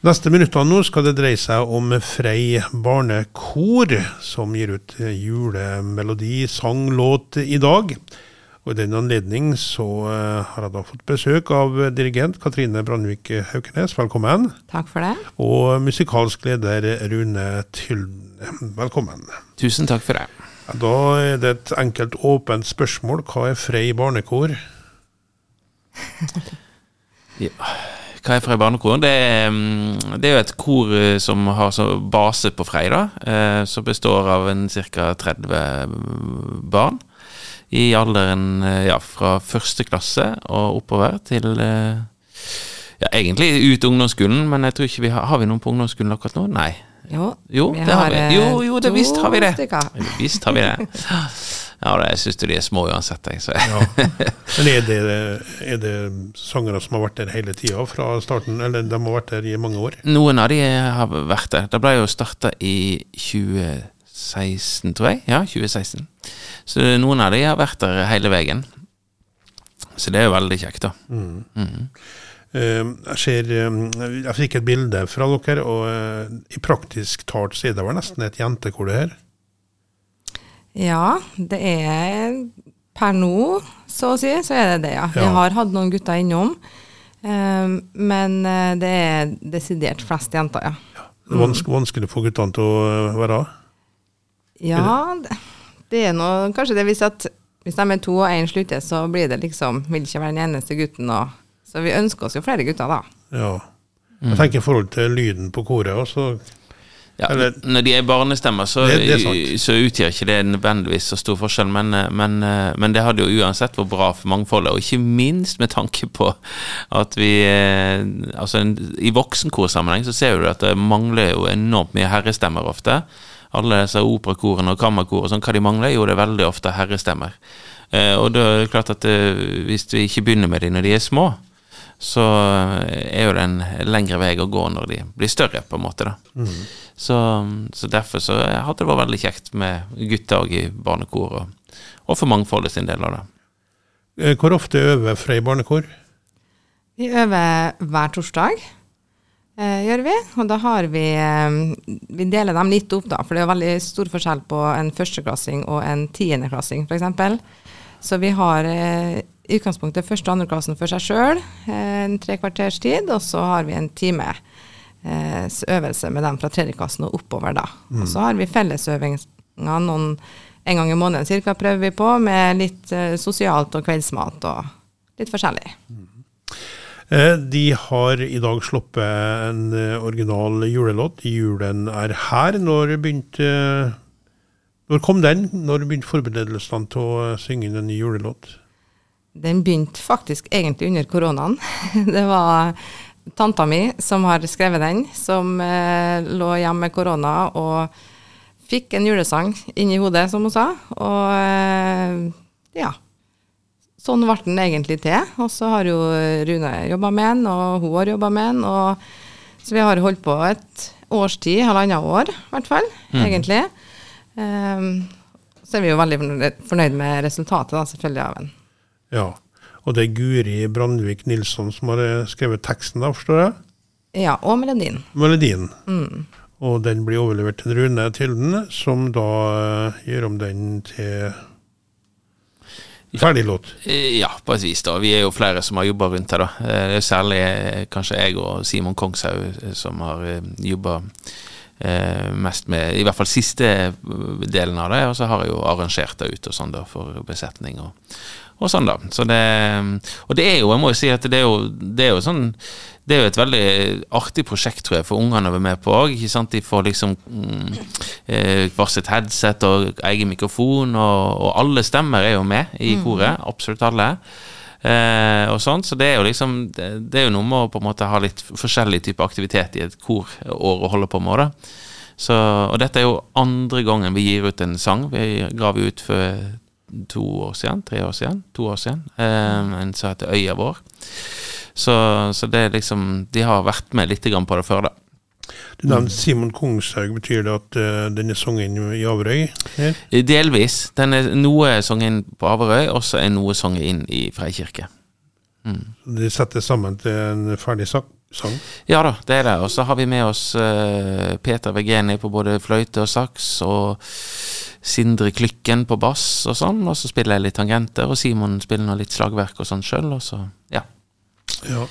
Neste minuttene nå skal det dreie seg om Frei barnekor, som gir ut julemelodi, sang, låt i dag. Og I den anledning så uh, har jeg da fått besøk av dirigent Katrine Brandvik Haukenes, velkommen. Takk for det. Og musikalsk leder Rune Tylden, velkommen. Tusen takk for det. Da er det et enkelt, åpent spørsmål. Hva er Frei barnekor? ja. Hva er Frei barnekor? Det mm, det er, jo et kor eh, som har base på Frei, da. Eh, som består av en ca. 30 barn. I alderen eh, ja, fra første klasse og oppover til ja, egentlig ut ungdomsskolen, men jeg tror ikke vi har Har vi noen på ungdomsskolen akkurat nå? Nei. Jo, jo det har vi. Jo, jo, det visst har vi det. Visst har vi det. Ja, jeg syns de er små uansett, jeg. ja. Men er det, er det sangere som har vært der hele tida fra starten, eller de har vært der i mange år? Noen av de har vært der. Det ble jo starta i 2016, tror jeg. Ja, 2016. Så noen av de har vært der hele veien. Så det er jo veldig kjekt, da. Mm. Mm. Uh, jeg, ser, um, jeg fikk et bilde fra dere, og uh, i praktisk talt så er det vel nesten et jentekor, det her? Ja, det er per nå, så å si, så er det det, ja. Vi har hatt noen gutter innom. Um, men eh, det er desidert flest jenter, ja. ja. Det er vanskelig, vanskelig for guttene til å eh, være? Ja, det, det er noe Kanskje det hvis at hvis de er to og én slutter, så blir det liksom Vil ikke være den eneste gutten. Og, så vi ønsker oss jo flere gutter, da. Ja. Jeg tenker i forhold til lyden på koret. Også, ja, Eller, når de er barnestemmer, så, det, det så, utgjør ikke det nødvendigvis så stor forskjell. Men, eh, men, eh, men, det hadde jo uansett vært bra for mangfoldet, og ikke minst med tanke på at vi eh, Altså I voksenkorsammenheng så ser du at det mangler jo enormt mye herrestemmer ofte. Alle disse operakorene og kammerkor og sånn, hva de mangler? Jo, det er veldig ofte herrestemmer. Og da er det klart at hvis vi ikke begynner med dem når de er små, så er jo det en lengre vei å gå når de blir større, på en måte. da. Mm. Så, så, derfor så hadde det vært veldig kjekt med gutter òg i barnekor, og, og, for mangfoldet sin del av det. Eh, hvor ofte øver Frei barnekor? Vi øver hver torsdag, eh, gjør vi. Og da har vi eh, Vi deler dem litt opp, da, for det er veldig stor forskjell på en førsteklassing og en tiendeklassing, f.eks. Så vi har eh, utgangspunktet første og andreklassen for seg sjøl, eh, en tre kvarters tid, og så har vi en time eh, øvelse med dem fra tredjeklassen og oppover da. Mm. Og så har vi fellesøvinger noen en gang i måneden cirka prøver vi på, med litt eh, sosialt og kveldsmat og litt forskjellig. Mm. Eh, de har i dag sluppet en original julelåt, 'Julen er her'. Når begynte Når kom den? Når begynte forberedelsene til å synge en ny julelåt? Den begynte faktisk egentlig under koronaen. Det var tanta mi som har skrevet den, som eh, lå hjemme med korona og fikk en julesang inni hodet, som hun sa. Og eh, ja. Sånn ble den egentlig til. Og så har jo Rune jobba med den, og hun har jobba med den. Og, så vi har holdt på et års tid, halvannet år i hvert fall, mm. egentlig. Um, så er vi jo veldig fornøyd med resultatet, da, selvfølgelig, av den. Ja. Og det er Guri Brandvik Nilsson som har eh, skrevet teksten, da, forstår jeg? Ja, og melodien. Melodien. Mm. Og den blir overlevert til Rune Tilden, som da uh, gjør om den til ferdig låt. Ja, på et vis. da. Vi er jo flere som har jobba rundt her. da. Eh, det er særlig kanskje jeg og Simon Kongshaug som har jobba mest med i hvert fall siste delen av det. Og så har jeg jo arrangert det ut og sånn da for besetning og, og sånn, da. Så det, og det er jo, jeg må jo si at det er jo, det er jo sånn det er jo et veldig artig prosjekt, tror jeg, for ungene å være med på òg. De får liksom mm, eh, sitt headset og egen mikrofon, og, og, alle stemmer er jo med i mm. koret. Absolutt alle. Eh, og sånn, Så det er jo liksom det, det, er jo noe med å på en måte ha litt forskjellig type aktivitet i et korår å holde på med. Da. Så, og dette er jo andre gangen vi gir ut en sang. Vi ga vi ut for to år siden, tre år siden, to år siden. Eh, en som heter Øya vår. Så, så, det er liksom De har vært med litt på det før, da. Du nevnte Simon Kongshaug. Betyr det at uh, den er sunget i Averøy? Her? Delvis. Den er noe sunget inn på Averøy, og så er noe sunget inn i Freikirke. Mm. De setter sammen til en ferdig sak? sang? Ja da, det er det. Og så har vi med oss uh, Peter Vegeni på både fløyte og saks, og Sindre Klykken på bass og sånn. Og så spiller jeg litt tangenter, og Simon spiller nå litt slagverk og sånn sjøl, og så ja. Ja.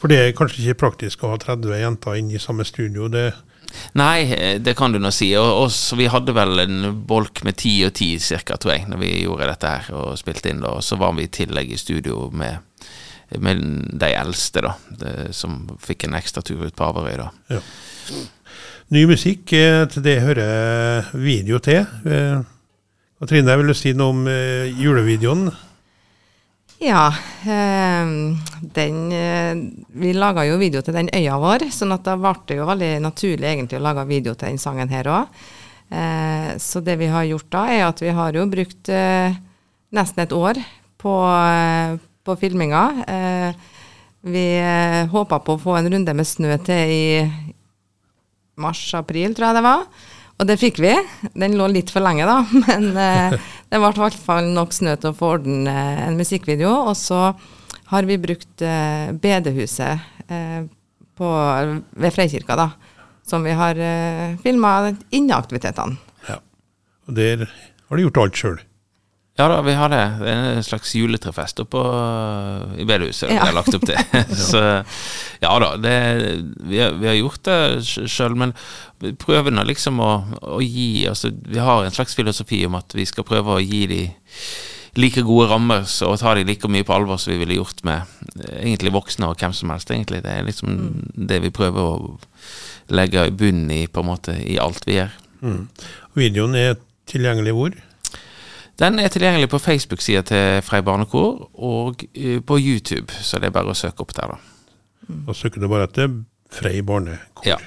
For det er kanskje ikke praktisk å ha 30 jenter inne i samme studio. det Nei, det kan du nå si. Og, og så vi hadde vel en bolk med ti og ti cirka, tror jeg, når vi gjorde dette her og spilte inn. da, Og så var vi i tillegg i studio med, med de eldste, da, det, som fikk en ekstra tur ut på Averøy, da. Ja. Ny musikk, eh, til det hører video til. Eh, Katrine, vil du si noe om eh, julevideoen? Ja, den Vi laga jo video til den øya vår, sånn at da ble det jo veldig naturlig egentlig å lage video til den sangen her òg. Så det vi har gjort da, er at vi har jo brukt nesten et år på, på filminga. Vi håpa på å få en runde med snø til i mars-april, tror jeg det var. Og det fikk vi. Den lå litt for lenge, da. Men eh, det ble i hvert fall nok snø til å få orden eh, en musikkvideo. Og så har vi brukt eh, bedehuset eh, på, ved Freikirka, da. Som vi har eh, filma inneaktivitetene. Ja. Og der har du gjort alt sjøl. Ja da, vi har det. Det er en slags juletrefest oppe i bedehuset Ja. vi har lagt opp til. Så ja da, det, vi, har, vi har gjort det sjøl, men vi prøver nå liksom å, å gi altså, Vi har en slags filosofi om at vi skal prøve å gi de like gode rammer så- og ta de like mye på alvor som vi ville gjort med eh, egentlig voksne og hvem som helst. egentlig. Det er liksom det vi prøver å legge bunnen i, på en måte, i alt vi gjør. Mm. Videoen er tilgjengelig hvor? Den er tilgjengelig på Facebook-sida til Frei barnekor og eh, på YouTube, så det er bare å søke opp der, da. Da søker du bare etter Frei barnekor. Ja.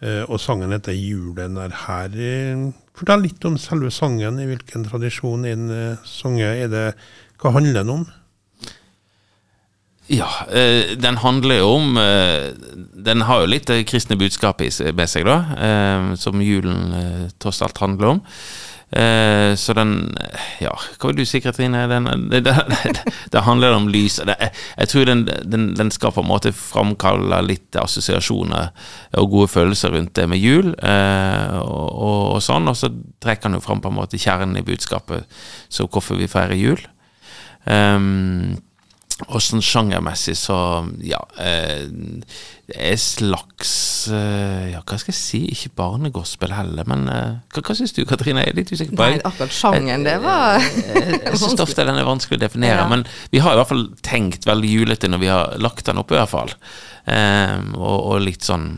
Eh, og sangen heter 'Julen er her'. Eh, Fortell litt om selve sangen. I hvilken tradisjon er den sunget? Er det, hva handler den om? Ja, den handler jo om Den har jo litt det kristne budskapet med seg, da, som julen tross alt handler om. Eh, så den Ja, hva vil du si, Katrine? Den, det, det, det handler om lys. Det, jeg tror den, den, den skal på en måte framkalle litt assosiasjoner og gode følelser rundt det med jul, eh, og, og, og sånn. Og så trekker den jo fram på en måte kjernen i budskapet, så hvorfor vi feirer jul. Um, og sånn sjangermessig så ja eh, Det er slags eh, Ja, hva skal jeg si? Ikke barnegospel heller, men eh, hva, hva syns du, Katrine? Jeg er litt usikker på. Nei, akkurat sjangeren, det var Jeg, jeg syns ofte den er vanskelig å definere, Ja. men vi har i hvert fall tenkt veldig julete når vi har lagt den opp, i hvert fall. Um, og, og litt sånn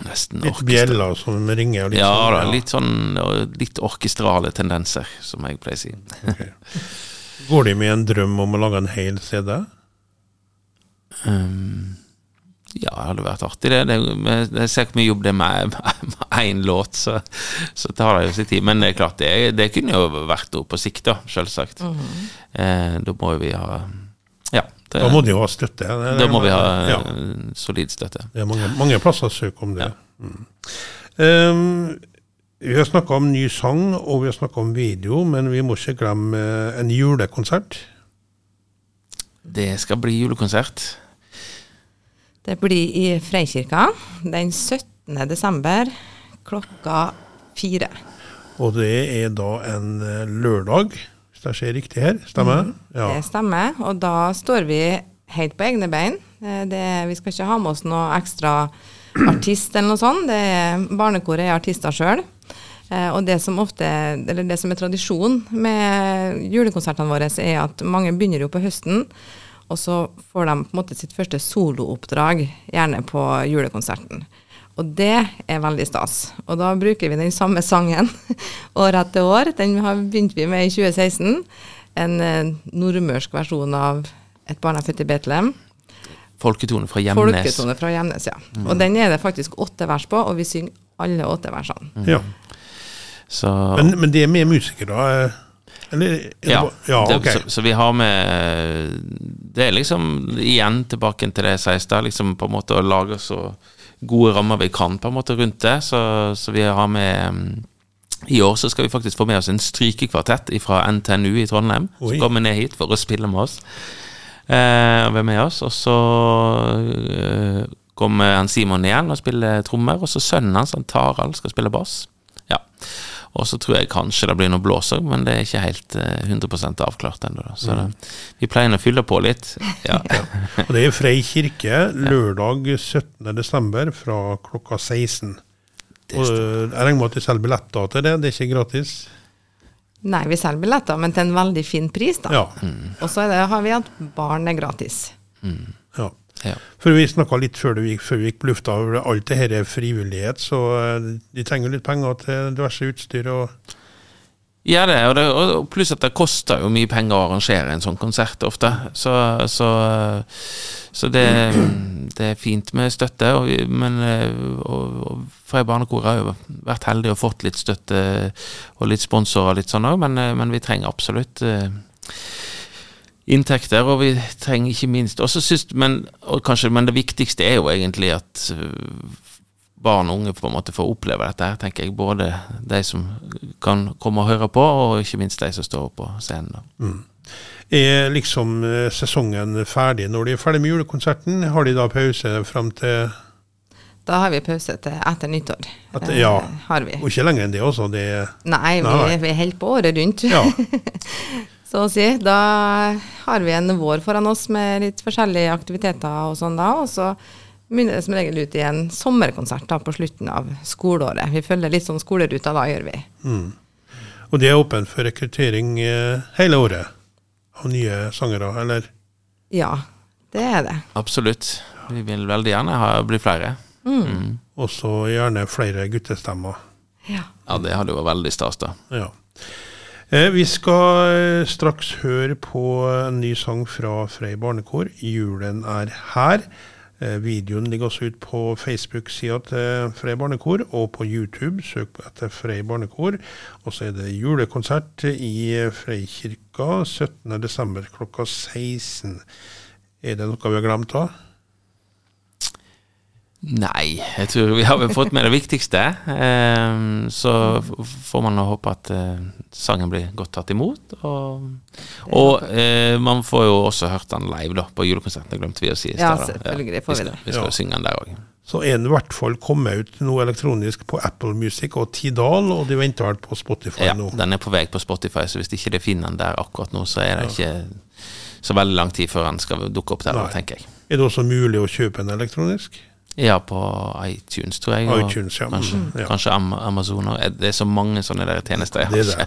Nesten Litt bjeller som ringer? Og litt Ja sånn, da, litt sånn litt orkestrale tendenser, som jeg pleier å si. Går de med en drøm om å lage en hel CD? Um, ja, det hadde vært artig, det. det jeg ser hvor mye jobb det er med med én låt, så, så tar det jo sin tid. Men det er klart, det, det kunne jo vært noe på sikt, da, selvsagt. eh, da må jo vi ha Ja. Det, Da må de jo ha støtte. Det- da må vi ha ja. eh, solid støtte. Det er mange, mange plasser å søke om det. Ja. Mm. Um, vi har snakka om ny sang, og vi har snakka om video, men vi må ikke glemme eh, en julekonsert. Det skal bli julekonsert. Det blir i Freikirka den 17. desember klokka fire. Og det er da en eh, lørdag, hvis jeg ser riktig her. Stemmer? Ja. Det stemmer. Og da står vi helt på egne bein. Eh, Det, vi skal ikke ha med oss noe ekstra artist eller noe sånt. Det er, barnekoret er artister sjøl. Og det som ofte, eller det som er tradisjon med julekonsertene våre, er at mange begynner jo på høsten. Og så får de på en måte sitt første solooppdrag, gjerne på julekonserten. Og det er veldig stas. Og da bruker vi den samme sangen år etter år. Den har begynt vi med i 2016. En eh, nordmørsk versjon av Et barn er født i Betlehem. Folketone fra Hjemnes. Folketone fra Hjemnes, ja. Og den er det faktisk åtte vers på, og vi synger alle åtte versene. ja. Så, Men, men det er med musikere? da? Eller? er det Ja, det, ok. så, så vi har med Det er liksom igjen tilbake til det jeg sa i stad, liksom på en måte å lage så gode rammer vi kan på en måte rundt det. Så, så vi har med I år så skal vi faktisk få med oss en strykekvartett fra NTNU i Trondheim. Oi. Som kommer ned hit for å spille med oss. Eh, og med oss. Og så eh, kommer han Simon igjen og spiller trommer, og så sønnen hans, han Tarald, skal spille bass. Ja. Og så tror jeg kanskje det blir noe blås òg, men det er ikke helt eh, 100 avklart ennå. Så Så det, vi pleier å fylle på litt. Ja. Og det er Frei kirke lørdag 17.12. fra klokka 16. Og jeg regner med at du selger billetter til det, det er ikke gratis? Nei, vi selger billetter, men til en veldig fin pris, da. Ja. Og så er det, har vi at barn er gratis. ja. Ja. For vi snakka litt før, du gikk, før vi gikk på lufta, alt det her er frivillighet, så øh, de trenger litt penger til diverse utstyr og Ja, det, og det, og pluss at det koster jo mye penger å arrangere en sånn konsert ofte. Så, så, så det, det er fint med støtte, og, men eh, og, og Freia barnekor har jo vært heldige og fått litt støtte og litt sponsorer og litt sånn òg, men, eh, men vi trenger absolutt eh, inntekter, og vi trenger ikke minst også synes, men, og kanskje, men det viktigste er jo egentlig at øh, barn og unge på en måte får oppleve dette, her, tenker jeg. Både de som kan komme og høre på, og ikke minst de som står på scenen. da. Er liksom øh, sesongen ferdig når de er ferdig med julekonserten? Har de da pause fram til Da har vi pause til etter nyttår. At- Eh, ja. Har vi. Og ikke lenger enn det også? Det Nei, vi, vi holder på året rundt. ja. Så å si. Da har vi en vår foran oss med litt forskjellige aktiviteter og sånn da, og så munner det som regel ut i en sommerkonsert da på slutten av skoleåret. Vi følger litt sånn skoleruta da, gjør vi. Og det er åpen for rekruttering eh, hele året av nye sangere, eller? Ja, det er det. Absolutt. Vi vil veldig gjerne ha, bli flere. Mm. Også gjerne flere guttestemmer. Ja. Ja, det hadde jo vært veldig stas, da. Ja. Eh, vi skal eh, straks høre på en ny sang fra Frei barnekor. 'Julen er her'. Eh, videoen ligger også ut på Facebook-sida til Frei barnekor, og på YouTube. Søk etter Frei barnekor. Og så er det julekonsert i Freikirka 17.12. klokka 16. Er det noe vi har glemt da? Nei, jeg tror vi har vel fått med det viktigste. Ehm, så får man håpe at eh, sangen blir godt tatt imot. Og, og eh, man får jo også hørt den live da, på julekonserten, det glemte vi å si i Ja, stad. da. selvfølgelig får vi det. vi skal jo synge den der òg. Så er det i hvert fall kommet ut noe elektronisk på Apple Music og Tidal, og de venter vel på Spotify Ja, nå. den er på vei på Spotify, så hvis ikke det finner den der akkurat nå, så er det ikke så veldig lang tid før den skal dukke opp der, Nei. tenker jeg. Er det også mulig å kjøpe en elektronisk? Ja, på iTunes, tror jeg. iTunes, ja. Kanskje, Mm, ja. kanskje Am Amazon. Det er så mange sånne der tjenester. Jeg har ikke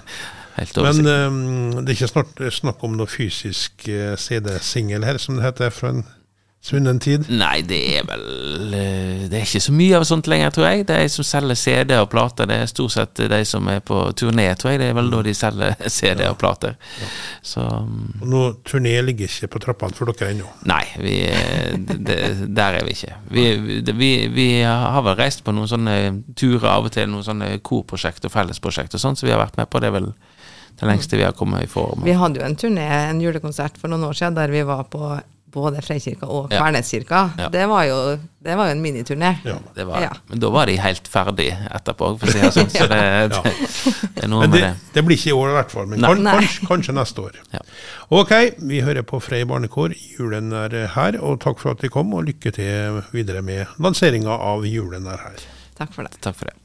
helt Men oversikt. ehm, det er ikke snart snakk om noe fysisk eh, CD-singel her, som det heter fra en svunnen tid. Nei, det er vel eh, Det er ikke så mye av sånt lenger, tror jeg. De som selger CD og plater, det er stort sett de som er på turné, tror jeg. Det er vel da de selger CD og plater. Så mm, Og nå, turné ligger ikke på trappene for dere ennå. Nei, vi, eh, det, der er vi ikke. Vi, vi, vi har vel reist på noen sånne turer av og til, noen sånne korprosjekt og fellesprosjekt og sånn, så vi har vært med på det vel det lengste vi har kommet i form. Vi hadde jo en turné, en julekonsert for noen år siden, der vi var på både Freikirka og Ja. Kverneskirka. Ja. Det, var jo, det var jo en miniturné. Ja. Ja. Men da var de helt ferdig etterpå, for å si det sånn. Så det, det, det er noe Men med det, det. det blir ikke i år i hvert fall, men kan, kanskje, kanskje neste år. Ja. Ok, vi hører på Frei barnekår. Julen er her, og takk for at de kom, og lykke til videre med lanseringa av Julen er her. Takk for det. Takk for det.